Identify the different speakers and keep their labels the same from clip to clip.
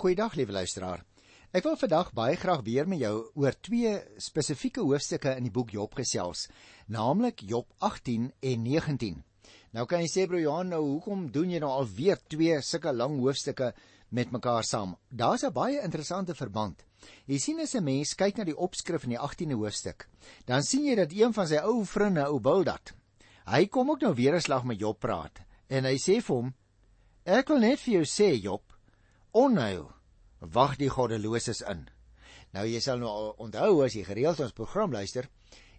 Speaker 1: Goeiedag liewe luisteraar. Ek wil vandag baie graag weer met jou oor twee spesifieke hoofstukke in die boek Job gesels, naamlik Job 18 en 19. Nou kan jy sê bro Johan, nou hoekom doen jy nou al weer twee sulke lang hoofstukke met mekaar saam? Daar's 'n baie interessante verband. Jy sien as 'n mens kyk na die opskrif in die 18de hoofstuk, dan sien jy dat een van sy ou vriende, ou Bildad, hy kom ook nou weer 'n slag met Job praat en hy sê vir hom: "Ek wil net vir jou sê Job, onheil wag die goddeloses in. Nou jy sal nou onthou as jy gereeld ons program luister,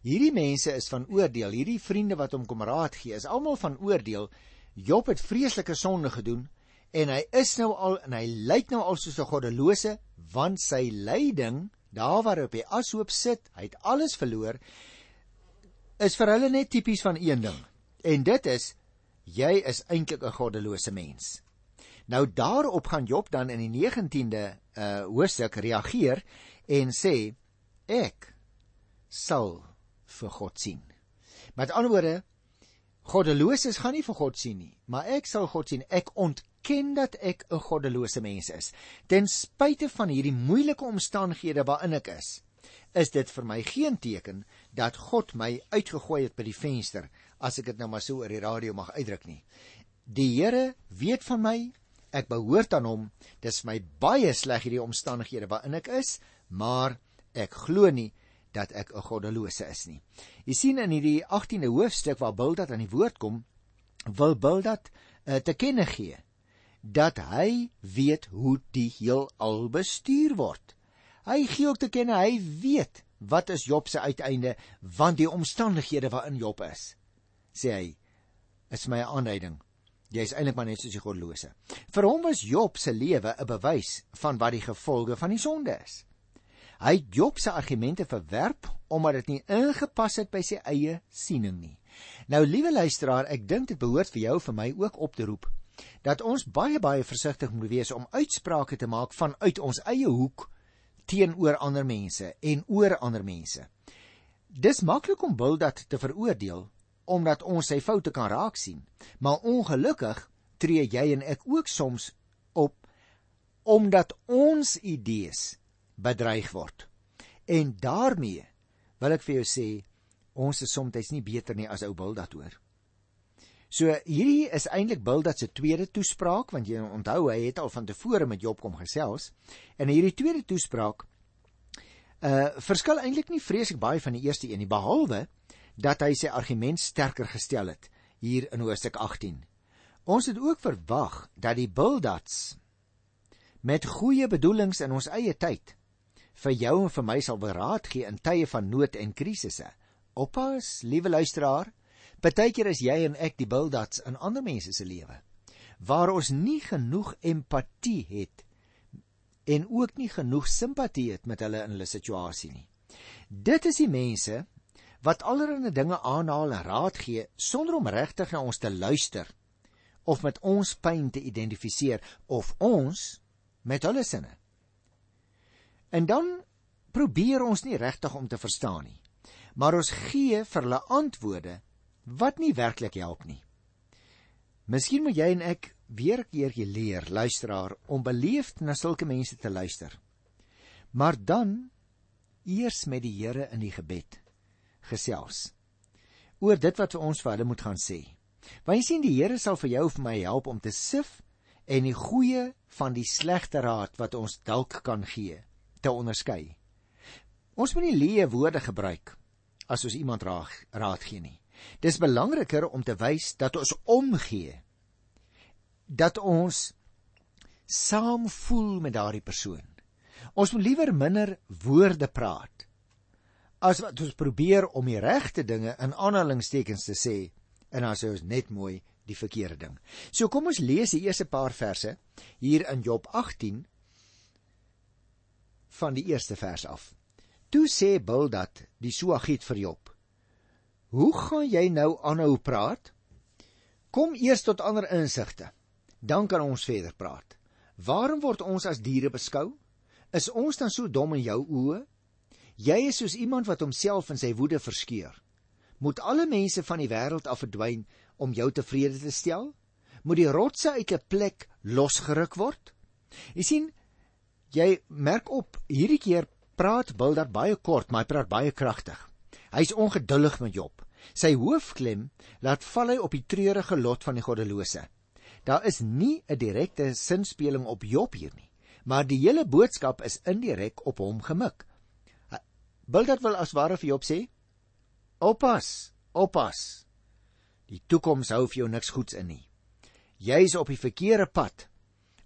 Speaker 1: hierdie mense is van oordeel, hierdie vriende wat hom kom raad gee, is almal van oordeel. Job het vreeslike sonde gedoen en hy is nou al en hy lyk nou al soos 'n goddelose want sy lyding daar waar hy op die ashoop sit, hy het alles verloor is vir hulle net tipies van een ding. En dit is jy is eintlik 'n goddelose mens. Nou daarop gaan Job dan in die 19de uh hoofstuk reageer en sê ek sal vir God sien. Met ander woorde goddeloses gaan nie vir God sien nie, maar ek sal God sien. Ek ontken dat ek 'n goddelose mens is. Ten spyte van hierdie moeilike omstandighede waarin ek is, is dit vir my geen teken dat God my uitgegooi het by die venster, as ek dit nou maar so oor die radio mag uitdruk nie. Die Here weet van my, ek behoort aan hom. Dis my baie sleg hierdie omstandighede waarin ek is, maar ek glo nie dat ek 'n goddelose is nie. Jy sien in hierdie 18de hoofstuk waar Bildad aan die woord kom, wil Bildad uh, te kenne gee dat hy weet hoe die heelal bestuur word. Hy gee ook te kenne hy weet wat is Job se uiteinde want die omstandighede waarin Job is. Sê hy is my aanduiding Jy is eintlik maar net soos die goddelose. Vir hom was Job se lewe 'n bewys van wat die gevolge van die sonde is. Hy het Job se argumente verwerp omdat dit nie ingepas het by sy eie siening nie. Nou liewe luisteraar, ek dink dit behoort vir jou vir my ook op te roep dat ons baie baie versigtig moet wees om uitsprake te maak vanuit ons eie hoek teenoor ander mense en oor ander mense. Dis maklik om Bildad te veroordeel omdat ons sy foute kan raak sien. Maar ongelukkig tree jy en ek ook soms op omdat ons idees bedreig word. En daarmee wil ek vir jou sê ons is soms nie beter nie as ou Bildad hoor. So hierdie is eintlik Bildad se tweede toespraak want jy onthou hy het al van tevore met Job kom gesels en hierdie tweede toespraak uh verskil eintlik nie vreeslik baie van die eerste een nie behalwe dat hy sy argument sterker gestel het hier in hoofstuk 18. Ons het ook verwag dat die Bildats met goeie bedoelings in ons eie tyd vir jou en vir my sal beraad gee in tye van nood en krisisse. Oppas, liewe luisteraar, partykeer is jy en ek die Bildats in ander mense se lewe waar ons nie genoeg empatie het en ook nie genoeg simpatie het met hulle in hulle situasie nie. Dit is die mense wat allerlei dinge aanhaal en raad gee sonder om regtig na ons te luister of met ons pyn te identifiseer of ons met hulle sinne. En dan probeer ons nie regtig om te verstaan nie. Maar ons gee vir hulle antwoorde wat nie werklik help nie. Miskien moet jy en ek weer 'n keertjie leer, luisteraar, om beleefd na sulke mense te luister. Maar dan eers met die Here in die gebed gesels oor dit wat vir ons vir hulle moet gaan sê. Want jy sien die Here sal vir jou vir my help om te sif en die goeie van die slegte raad wat ons dalk kan gee te onderskei. Ons moet nie leë woorde gebruik as ons iemand raad, raad gee nie. Dis belangriker om te wys dat ons omgee. Dat ons saam voel met daardie persoon. Ons moet liewer minder woorde praat as wat ons probeer om die regte dinge in aanhalingstekens te sê en dan sê ons net mooi die verkeerde ding. So kom ons lees die eerste paar verse hier in Job 18 van die eerste vers af. Toe sê Bildad die Suagit vir Job: "Hoe gaan jy nou aanhou praat? Kom eers tot ander insigte, dan kan ons verder praat. Waarom word ons as diere beskou? Is ons dan so dom in jou oë Jy is soos iemand wat homself in sy woede verskeur. Moet alle mense van die wêreld af verdwyn om jou tevrede te stel? Moet die rotse uit 'n plek losgeruk word? Jy sien, Jy merk op, hierdie keer praat Bildad baie kort, maar hy praat baie kragtig. Hy's ongeduldig met Job. Sy hoofklem laat val hy op die treurige lot van die goddelose. Daar is nie 'n direkte sinspeling op Job hier nie, maar die hele boodskap is indirek op hom gemik. Bildad wil as ware vir Job sê: "Oppas, oppas. Die toekoms hou vir jou niks goeds in nie. Jy's op die verkeerde pad."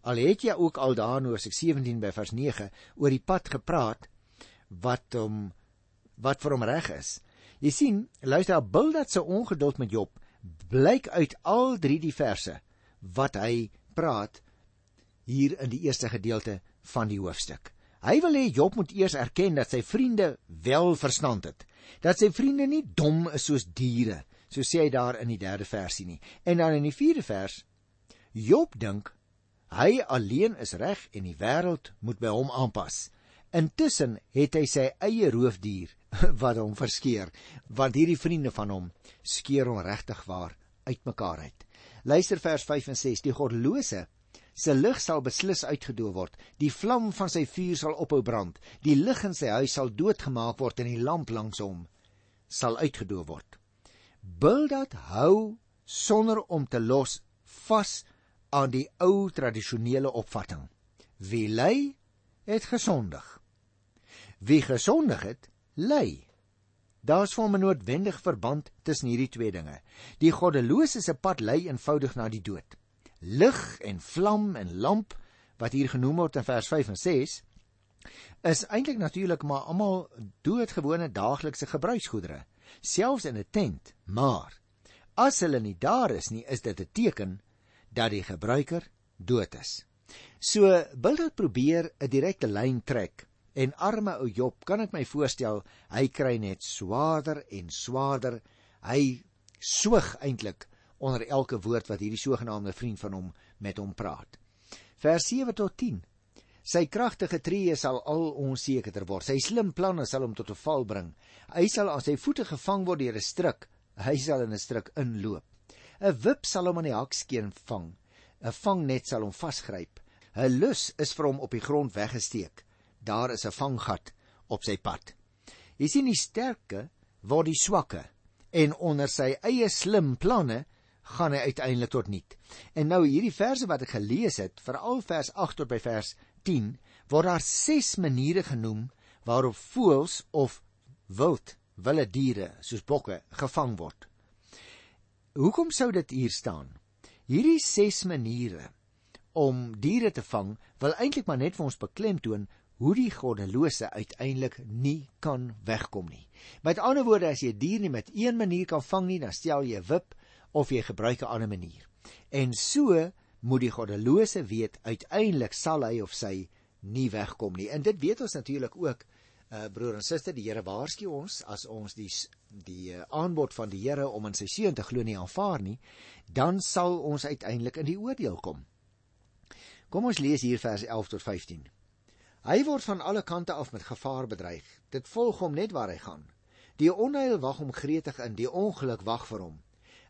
Speaker 1: Al het jy ook al daar in Hosea 17 by vers 9 oor die pad gepraat wat hom wat vir hom reg is. Jy sien, luister, Bildad se ongeduld met Job blyk uit al drie die verse wat hy praat hier in die eerste gedeelte van die hoofstuk. Hy wil hê Job moet eers erken dat sy vriende wel verstand het, dat sy vriende nie dom is soos diere, so sê hy daar in die 3de versie nie. En dan in die 4de vers, Job dink hy alleen is reg en die wêreld moet by hom aanpas. Intussen het hy sy eie roofdier wat hom verskeer, want hierdie vriende van hom skeer hom regtig waar uitmekaar uit. Luister vers 5 en 6: Die godlose se lig sal beslis uitgedoof word. Die vlam van sy vuur sal ophou brand. Die lig in sy huis sal doodgemaak word en die lamp langs hom sal uitgedoof word. Bildad hou sonder om te los vas aan die ou tradisionele opvatting. Wie ly, het gesondig. Wie gesondig het. Daar's vir hom 'n noodwendige verband tussen hierdie twee dinge. Die goddelose se pad lei eenvoudig na die dood. Lig en vlam en lamp wat hier genoem word in vers 5 en 6 is eintlik natuurlik maar almal doodgewone daaglikse gebruiksgoedere, selfs in 'n tent, maar as hulle nie daar is nie, is dit 'n teken dat die gebruiker dood is. So Bildad probeer 'n direkte lyn trek En arme ou Job, kan ek my voorstel, hy kry net swaarder en swaarder. Hy soeg eintlik onder elke woord wat hierdie sogenaamde vriend van hom met hom praat. Vers 7 tot 10. Sy kragtige tree sal al onsekerder word. Sy slim planne sal hom tot 'n val bring. Hy sal aan sy voete gevang word deur 'n struik. Hy sal in 'n struik inloop. 'n Wip sal hom aan die hakskeen vang. 'n Vangnet sal hom vasgryp. 'n Lus is vir hom op die grond weggesteek daar is 'n vanggat op sy pad. Jy sien die sterke word die swakke en onder sy eie slim planne gaan hy uiteindelik tot niet. En nou hierdie verse wat ek gelees het, veral vers 8 tot by vers 10, word daar ses maniere genoem waarop voëls of wild wilde diere soos bokke gevang word. Hoekom sou dit hier staan? Hierdie ses maniere om diere te vang wil eintlik maar net vir ons beklemtoon hoe die goddelose uiteindelik nie kan wegkom nie. Met ander woorde, as jy 'n dier nie met een manier kan vang nie, dan stel jy 'n wip of jy gebruik 'n ander manier. En so moet die goddelose weet uiteindelik sal hy of sy nie wegkom nie. En dit weet ons natuurlik ook, uh, broer en suster, die Here waarsku ons as ons die die uh, aanbod van die Here om in sy seun te glo nie aanvaar nie, dan sal ons uiteindelik in die oordeel kom. Kom ons lees hier vers 11 tot 15. Hy word van alle kante af met gevaar bedreig. Dit volg hom net waar hy gaan. Die onheil wag hom gretig in, die ongeluk wag vir hom.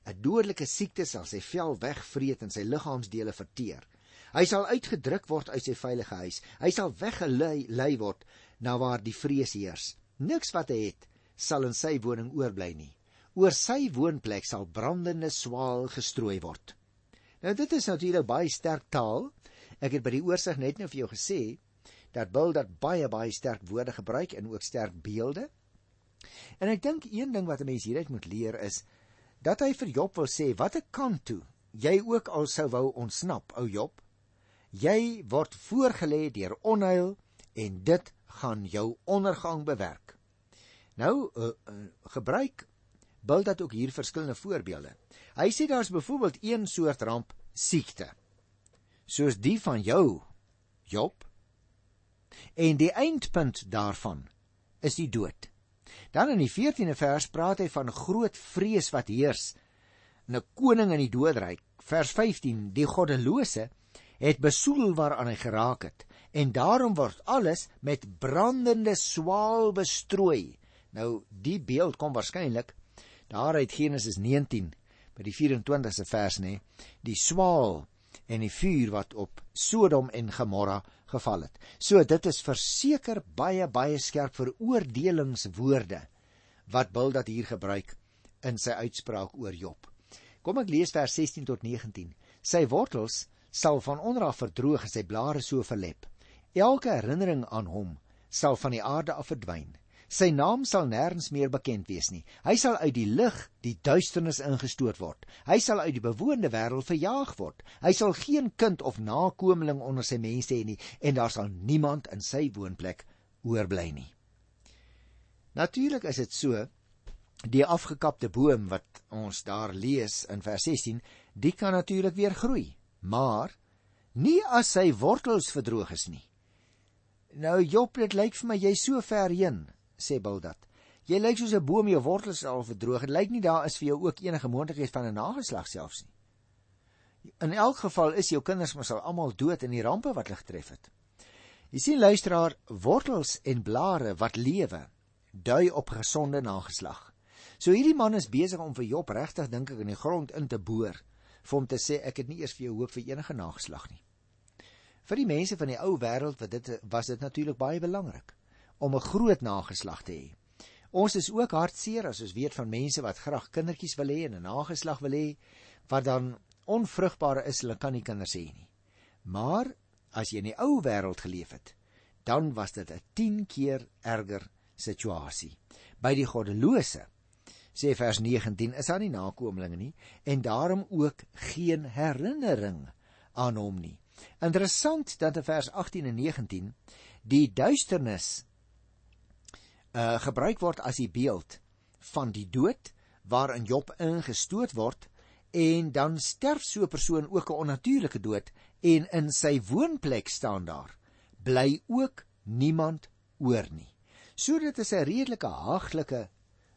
Speaker 1: 'n Dodelike siekte sal sy vel wegvreet en sy liggaamsdele verteer. Hy sal uitgedruk word uit sy veilige huis. Hy sal weggelei lei word na waar die vrees heers. Niks wat hy het sal in sy woning oorbly nie. Oor sy woonplek sal brandende swaal gestrooi word. Nou dit is natuurlik baie sterk taal. Ek het by die oorsig net nou vir jou gesê dat Bildad baie baie sterk woorde gebruik en ook sterk beelde. En ek dink een ding wat 'n mens hieruit moet leer is dat hy vir Job wil sê wat ek kan toe jy ook al sou wou ontsnap ou Job jy word voorgelê deur onheil en dit gaan jou ondergang bewerk. Nou uh, uh, gebruik Bildad ook hier verskillende voorbeelde. Hy sê daar's byvoorbeeld een soort ramp siekte soos die van jou Job En die eindpunt daarvan is die dood. Dan in die 14de vers praat hy van groot vrees wat heers. 'n koning in die doodryk. Vers 15: Die goddelose het besoedel waaraan hy geraak het en daarom word alles met brandende swaal bestrooi. Nou die beeld kom waarskynlik daar uit Genesis 19 by die 24ste vers nê, die swaal en die vuur wat op Sodom en Gomorra geval het. So dit is verseker baie baie skerp vir oordelingswoorde wat Bildad hier gebruik in sy uitspraak oor Job. Kom ek lees vers 16 tot 19. Sy wortels sal van onder af verdroog en sy blare so verlep. Elke herinnering aan hom sal van die aarde af verdwyn. Sy naam sal nêrens meer bekend wees nie. Hy sal uit die lig, die duisternis ingestoot word. Hy sal uit die bewoonde wêreld verjaag word. Hy sal geen kind of nakomeling onder sy mense hê nie en daar sal niemand in sy woonplek oorbly nie. Natuurlik is dit so die afgekapte boom wat ons daar lees in vers 16, die kan natuurlik weer groei, maar nie as sy wortels verdroog is nie. Nou Job, dit lyk vir my jy so ver heen sê Bildad. Jy lyk soos 'n boom jou wortels al verdroog. Dit lyk nie daar is vir jou ook enige moontlikheid van 'n nageslag selfs nie. In elk geval is jou kinders mos al almal dood in die rampe wat hulle getref het. Jy sien luisteraar, wortels en blare wat lewe, dui op gesonde nageslag. So hierdie man is besig om vir Job regtig dink ek in die grond in te boor vir hom te sê ek het nie eers vir jou hoop vir enige nageslag nie. Vir die mense van die ou wêreld wat dit was dit natuurlik baie belangrik om 'n groot nageslag te hê. Ons is ook hartseer as ons weet van mense wat graag kindertjies wil hê en 'n nageslag wil hê wat dan onvrugbaar is, hulle kan nie kinders hê nie. Maar as jy in die ou wêreld geleef het, dan was dit 'n 10 keer erger situasie. By die goddelose sê vers 19 is daar nie nakomlinge nie en daarom ook geen herinnering aan hom nie. Interessant dat in vers 18 en 19 die duisternis uh gebruik word as die beeld van die dood waarin Job ingestoot word en dan sterf so 'n persoon ook 'n onnatuurlike dood en in sy woonplek staan daar bly ook niemand oor nie. So dit is 'n redelike haaglike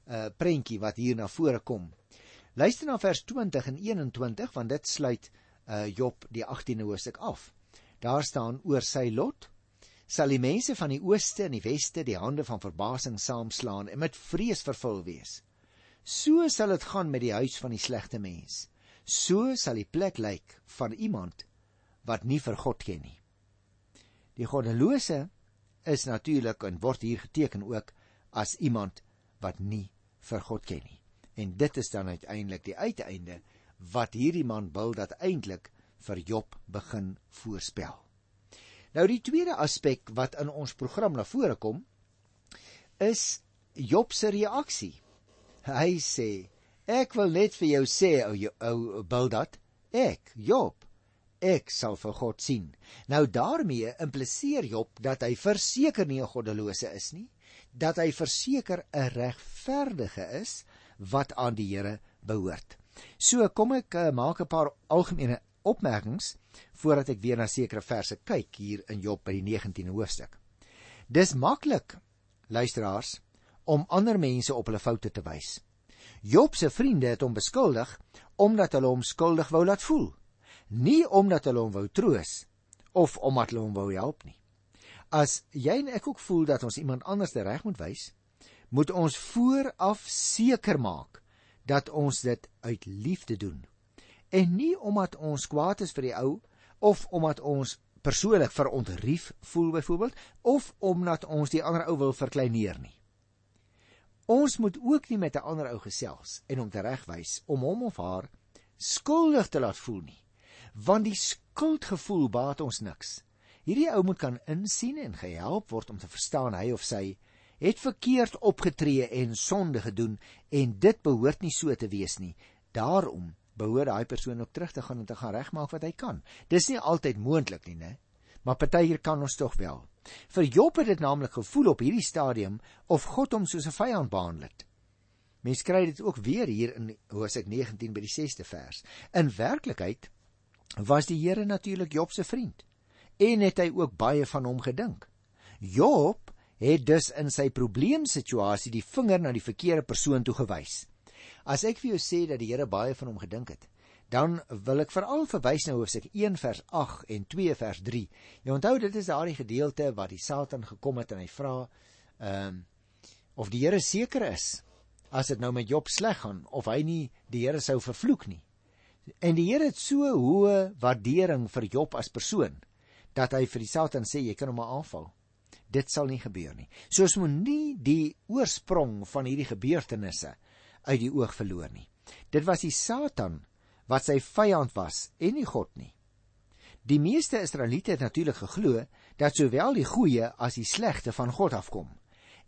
Speaker 1: uh prentjie wat hier na vore kom. Luister na vers 20 en 21 want dit sluit uh Job die 18de hoofstuk af. Daar staan oor sy lot sal die mense van die ooste en die weste die hande van verbasing saamslaan en met vrees vervul wees. So sal dit gaan met die huis van die slegte mens. So sal die plek lyk van iemand wat nie vir God ken nie. Die goddelose is natuurlik en word hier geteken ook as iemand wat nie vir God ken nie. En dit is dan uiteindelik die uiteinde wat hierdie man wil dat eintlik vir Job begin voorspel. Nou die tweede aspek wat in ons program na vore kom is Job se reaksie. Hy sê: "Ek wil net vir jou sê, ou ou Bildad, ek, Job, ek sal vir God sien." Nou daarmee impliseer Job dat hy verseker nie 'n goddelose is nie, dat hy verseker 'n regverdige is wat aan die Here behoort. So kom ek uh, maak 'n paar algemene opmerkings voordat ek weer na sekere verse kyk hier in Job by die 19de hoofstuk. Dis maklik, luisteraars, om ander mense op hulle foute te wys. Job se vriende het hom beskuldig omdat hulle hom skuldig wou laat voel, nie omdat hulle hom wou troos of omdat hulle hom wou help nie. As jy en ek ook voel dat ons iemand anders die reg moet wys, moet ons vooraf seker maak dat ons dit uit liefde doen en nie omdat ons kwaad is vir die ou of omdat ons persoonlik verontrief voel byvoorbeeld of omdat ons die ander ou wil verkleineer nie. Ons moet ook nie met 'n ander ou gesels en hom teregwys om hom of haar skuldig te laat voel nie, want die skuldgevoel baat ons niks. Hierdie ou moet kan insien en gehelp word om te verstaan hy of sy het verkeerd opgetree en sonde gedoen en dit behoort nie so te wees nie. Daarom behoort daai persoon ook terug te gaan en te gaan regmaak wat hy kan. Dis nie altyd moontlik nie, né? Maar partykeer kan ons tog wel. Vir Job het dit naamlik gevoel op hierdie stadium of God hom soos 'n vyand behandel het. Mens kry dit ook weer hier in Hosea 19 by die 6de vers. In werklikheid was die Here natuurlik Job se vriend en het hy ook baie van hom gedink. Job het dus in sy probleemsituasie die vinger na die verkeerde persoon toe gewys. As ek vir jou sê dat die Here baie van hom gedink het, dan wil ek veral verwys na Hoofstuk 1 vers 8 en 2 vers 3. Jy onthou dit is daardie gedeelte waar die Satan gekom het en hy vra ehm um, of die Here seker is as dit nou met Job sleg gaan of hy nie die Here sou vervloek nie. En die Here het so hoë waardering vir Job as persoon dat hy vir die Satan sê jy kan hom aanval. Dit sal nie gebeur nie. So ons moet nie die oorsprong van hierdie gebeurtenisse uit die oog verloor nie. Dit was die Satan wat sy vyand was en nie God nie. Die meeste Israeliete het natuurlik geglo dat sowel die goeie as die slegte van God afkom.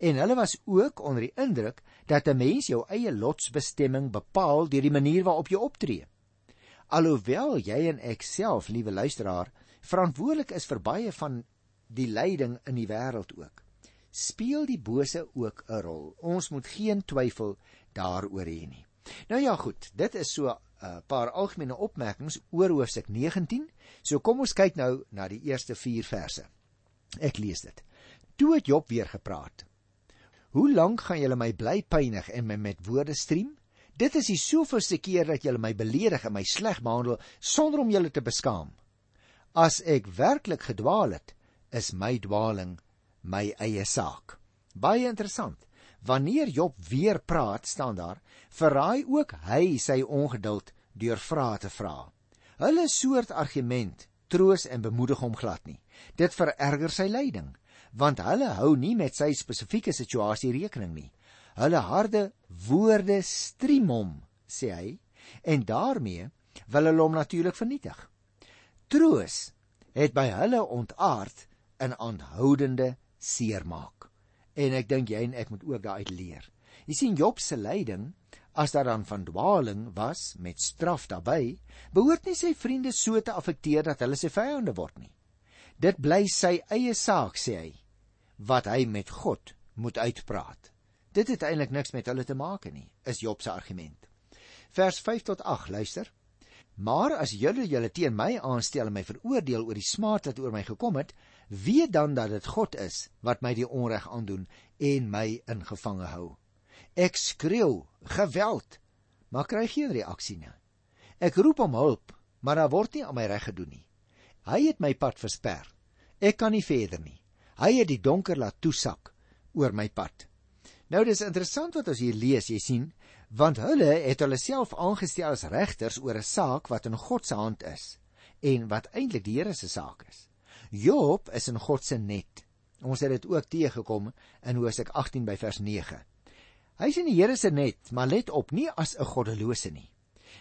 Speaker 1: En hulle was ook onder die indruk dat 'n mens jou eie lotsbestemming bepaal deur die manier waarop jy optree. Alhoewel jy en ek self, liewe luisteraar, verantwoordelik is vir baie van die lyding in die wêreld ook, speel die bose ook 'n rol. Ons moet geen twyfel daaroor hê nie. Nou ja, goed, dit is so 'n uh, paar algemene opmerkings oor hoofstuk 19. So kom ons kyk nou na die eerste 4 verse. Ek lees dit. Toe het Job weer gepraat. Hoe lank gaan julle my bly pynig en my met woorde striem? Dit is die soveelste keer dat julle my beledig en my sleg behandel sonder om julle te beskaam. As ek werklik gedwaal het, is my dwaling my eie saak. Baie interessant. Wanneer Job weer praat, staan daar, verraai ook hy sy ongeduld deur vrae te vra. Hulle soort argument troos en bemoedig hom glad nie. Dit vererger sy lyding, want hulle hou nie met sy spesifieke situasie rekening nie. Hulle harde woorde striem hom, sê hy, en daarmee wil hulle hom natuurlik vernietig. Troos het by hulle ontaard in aanhoudende seermaak en ek dink jy en ek moet ook daaruit leer. Jy sien Job se lyding as daar dan van dwaling was met straf daarbey, behoort nie sy vriende so te affekteer dat hulle sy vyande word nie. Dit bly sy eie saak sê hy wat hy met God moet uitpraat. Dit het eintlik niks met hulle te maak nie, is Job se argument. Vers 5 tot 8 luister. Maar as julle julle teen my aanstel en my veroordeel oor die smaad wat oor my gekom het, weet dan dat dit God is wat my die onreg aandoen en my in gevange hou. Ek skreeu geweld, maar kry geen reaksie nie. Ek roep om hulp, maar daar word nie aan my reg gedoen nie. Hy het my pad versper. Ek kan nie verder nie. Hy het die donker laat toesak oor my pad. Nou dis interessant wat ons hier lees, jy sien, want hulle het hulle self aangestel as regters oor 'n saak wat in God se hand is en wat eintlik die Here se saak is. Job is in God se net. Ons het dit ook teëgekom in Hosea 18 by vers 9. Hy's in die Here se net, maar let op, nie as 'n goddelose nie,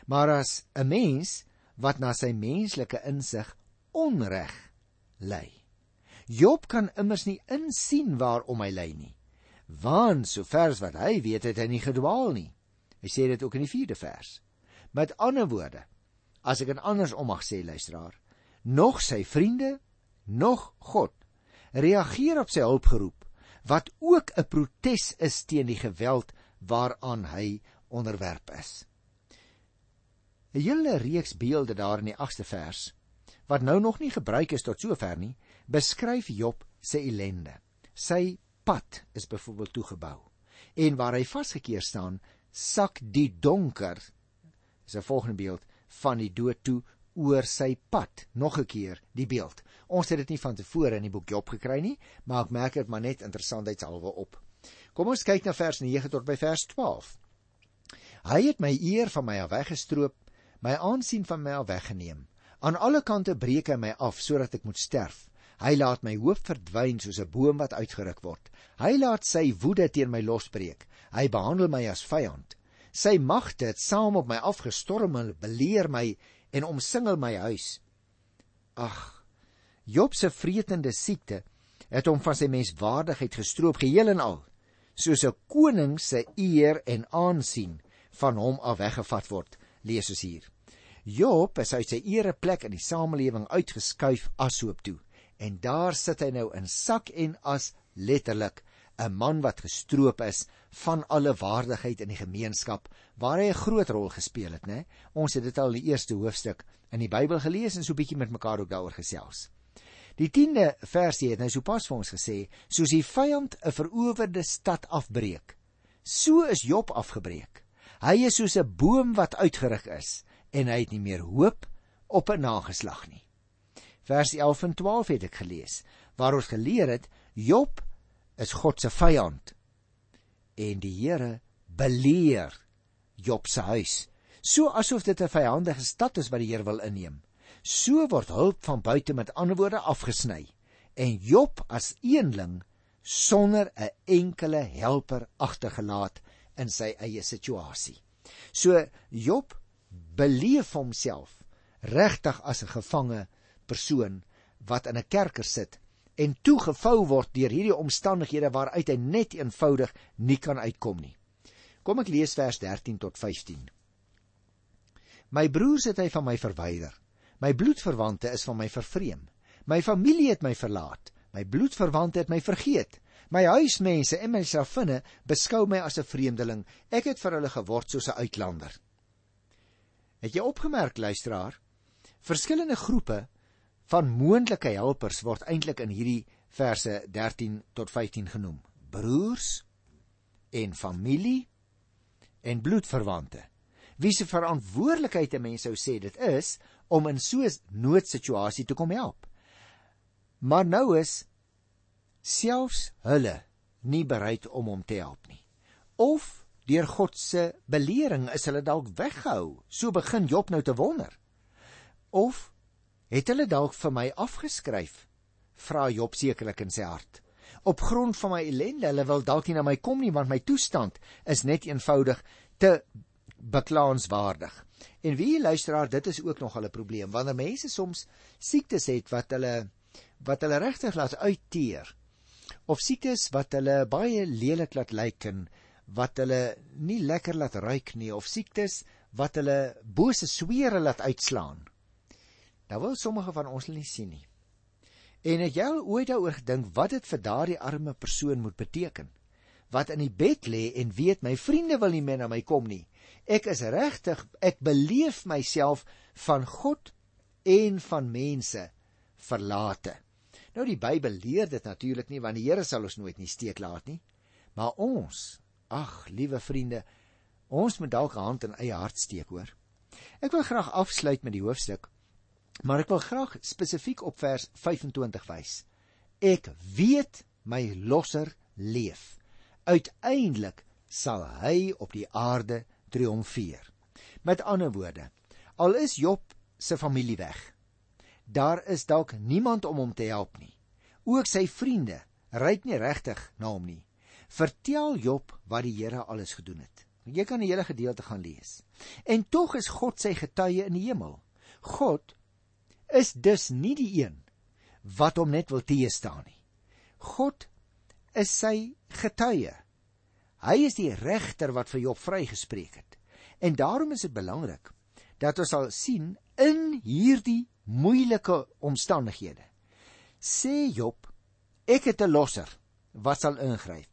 Speaker 1: maar as 'n mens wat na sy menslike insig onreg ly. Job kan immers nie insien waarom hy ly nie. Want sover as wat hy weet, het hy nie gedwaal nie. Hy sê dit ook in die 4de vers. Met ander woorde, as ek dit anders om mag sê, luisteraar, nog sy vriende nog God reageer op sy hulpgeroep wat ook 'n protes is teen die geweld waaraan hy onderwerp is. 'n Hele reeks beelde daar in die 8ste vers wat nou nog nie gebruik is tot sover nie, beskryf Job se ellende. Sy pad is byvoorbeeld toegebou en waar hy vasgekeer staan, sak die donker. Dis 'n volgende beeld van die dood toe oor sy pad. Nog 'n keer die beeld. Ons het dit nie van tevore in die boek Job gekry nie, maar ek merk dit maar net interessantheidshalwe op. Kom ons kyk na vers 9 tot by vers 12. Hy het my eer van my af weggestroop, my aansien van my af weggeneem. Aan alle kante breek hy my af sodat ek moet sterf. Hy laat my hoop verdwyn soos 'n boom wat uitgeruk word. Hy laat sy woede teen my losbreek. Hy behandel my as vyand. Sy magte het saam op my afgestorm en beleer my en omsingel my huis. Ag, Job se vretende siekte het hom van sy menswaardigheid gestroop geheel en al, soos 'n koning se eer en aansien van hom af weggevat word, lees ons hier. Job is uit sy ereplek in die samelewing uitgeskuif asoop toe en daar sit hy nou in sak en as letterlik 'n man wat gestroop is van alle waardigheid in die gemeenskap waar hy 'n groot rol gespeel het, né? Ons het dit al in die eerste hoofstuk in die Bybel gelees en so 'n bietjie met mekaar ook daaroor gesels. Die 10de versie het nou sopas vir ons gesê, soos die vyand 'n verowerde stad afbreek, so is Job afgebreek. Hy is soos 'n boom wat uitgeruk is en hy het nie meer hoop op 'n nageslag nie. Vers 11 en 12 het ek gelees waar ons geleer het Job is God se vyand en die Here beleer Job se huis, so asof dit 'n vyandige stad is wat die Here wil inneem. So word hulp van buite met ander woorde afgesny en Job as eenling sonder 'n enkele helper agtergelaat in sy eie situasie. So Job beleef homself regtig as 'n gevange persoon wat in 'n kerker sit en toegevou word deur hierdie omstandighede waaruit hy net eenvoudig nie kan uitkom nie. Kom ek lees vers 13 tot 15. My broers het hy van my verwyder. My bloedverwante is van my vervreem. My familie het my verlaat. My bloedverwante het my vergeet. My huismense en my slavinne beskou my as 'n vreemdeling. Ek het vir hulle geword soos 'n uitlander. Het jy opgemerk luisteraar? Verskillende groepe van moontlike helpers word eintlik in hierdie verse 13 tot 15 genoem. Broers en familie en bloedverwante. Wie se verantwoordelikheid 'n mens sou sê dit is om in so 'n noodsituasie te kom help. Maar nou is selfs hulle nie bereid om hom te help nie. Of deur God se belering is hulle dalk weggehou. So begin Job nou te wonder. Of het hulle dalk vir my afgeskryf? Vra Job sekerlik in sy hart. Op grond van my ellende, hulle wil dalk nie na my kom nie want my toestand is net eenvoudig te beklaanswaardig. En wie luisteraar, dit is ook nog 'n probleem wanneer mense soms siektes het wat hulle wat hulle regtig laat uitteer of siektes wat hulle baie lelik laat lyk en wat hulle nie lekker laat ruik nie of siektes wat hulle bose sweere laat uitslaan. Nou wil sommige van ons nie sien nie. En het jy al ooit daaroor gedink wat dit vir daardie arme persoon moet beteken? Wat in die bed lê en weet my vriende wil nie meer na my kom nie. Ek is regtig, ek beleef myself van God en van mense verlate. Nou die Bybel leer dit natuurlik nie want die Here sal ons nooit nie steek laat nie. Maar ons, ag, liewe vriende, ons moet dalk 'n hand in eie hart steek, hoor. Ek wil graag afsluit met die hoofstuk, maar ek wil graag spesifiek op vers 25 wys. Ek weet my losser leef. Uiteindelik sal hy op die aarde triomfeer. Met ander woorde, al is Job se familie weg, daar is dalk niemand om hom te help nie. Ook sy vriende ryk nie regtig na hom nie. Vertel Job wat die Here alles gedoen het. Jy kan die hele gedeelte gaan lees. En tog is God sy getuie in die hemel. God is dus nie die een wat hom net wil teëstaan nie. God is sy getuie. Hy is die regter wat vir Job vrygespreek het. En daarom is dit belangrik dat ons sal sien in hierdie moeilike omstandighede. Sê Job, ek het 'n losser wat sal ingryp.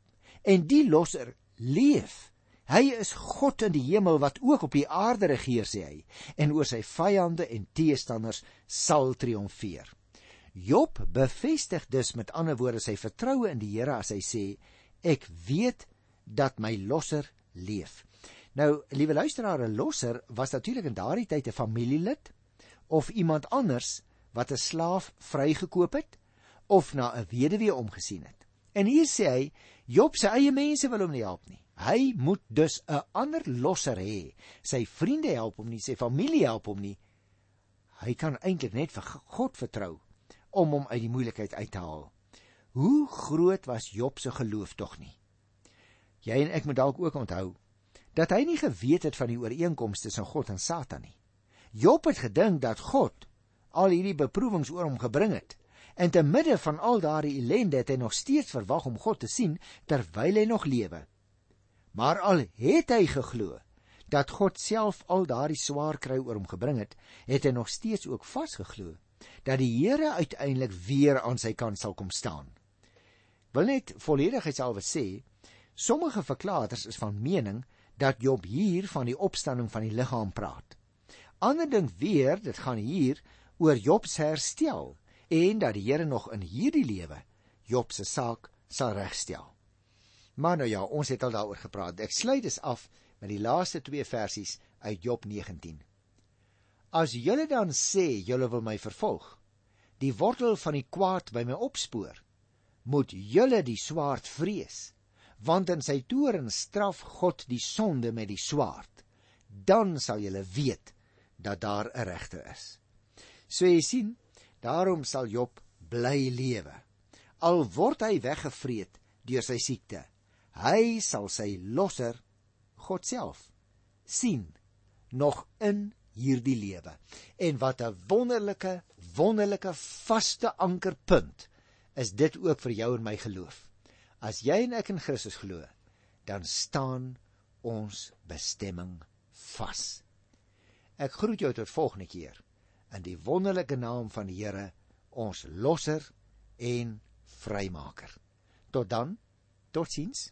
Speaker 1: En die losser leef. Hy is God in die hemel wat ook op die aarde regeer sê hy en oor sy vyande en teestanders sal triomfeer. Job bevestig dus met ander woorde sy vertroue in die Here as hy sê ek weet dat my losser leef. Nou, liewe luisteraar, 'n losser was natuurlik in daardie tyd 'n familielid of iemand anders wat 'n slaaf vrygekoop het of na 'n weduwee omgesien het. En hier sê hy, Job se eie mense wil hom nie help nie. Hy moet dus 'n ander losser hê. Sy vriende help hom nie, sy familie help hom nie. Hy kan eintlik net vir God vertrou om hom uit die moeilikheid uit te haal. Hoe groot was Job se geloof tog nie? Jy en ek moet dalk ook onthou dat hy nie geweet het van die ooreenkomste tussen God en Satan nie. Job het gedink dat God al hierdie beproewings oor hom gebring het en te midde van al daardie ellende het hy nog steeds verwag om God te sien terwyl hy nog lewe. Maar al het hy geglo dat God self al daardie swaar kry oor hom gebring het, het hy nog steeds ook vasgeglo dat die Here uiteindelik weer aan sy kant sal kom staan. Wil net volledigheidshalwe sê Sommige verklaarders is van mening dat Job hier van die opstanding van die liggaam praat. Ander dink weer dit gaan hier oor Job se herstel en dat die Here nog in hierdie lewe Job se saak sal regstel. Maar nou ja, ons het al daaroor gepraat. Ek sluit dus af met die laaste twee versies uit Job 19. As julle dan sê julle wil my vervolg, die wortel van die kwaad by my opspoor, moet julle die swaard vrees want in sy toorn straf God die sonde met die swaard. Dan sal julle weet dat daar 'n regter is. So jy sien, daarom sal Job bly lewe. Al word hy weggevreet deur sy siekte. Hy sal sy losser God self sien nog in hierdie lewe. En wat 'n wonderlike, wonderlike vaste ankerpunt is dit ook vir jou en my geloof. As jy en ek in Christus glo, dan staan ons bestemming vas. Ek groet jou tot volgende keer in die wonderlike naam van die Here, ons losser en vrymaker. Tot dan. Totsiens.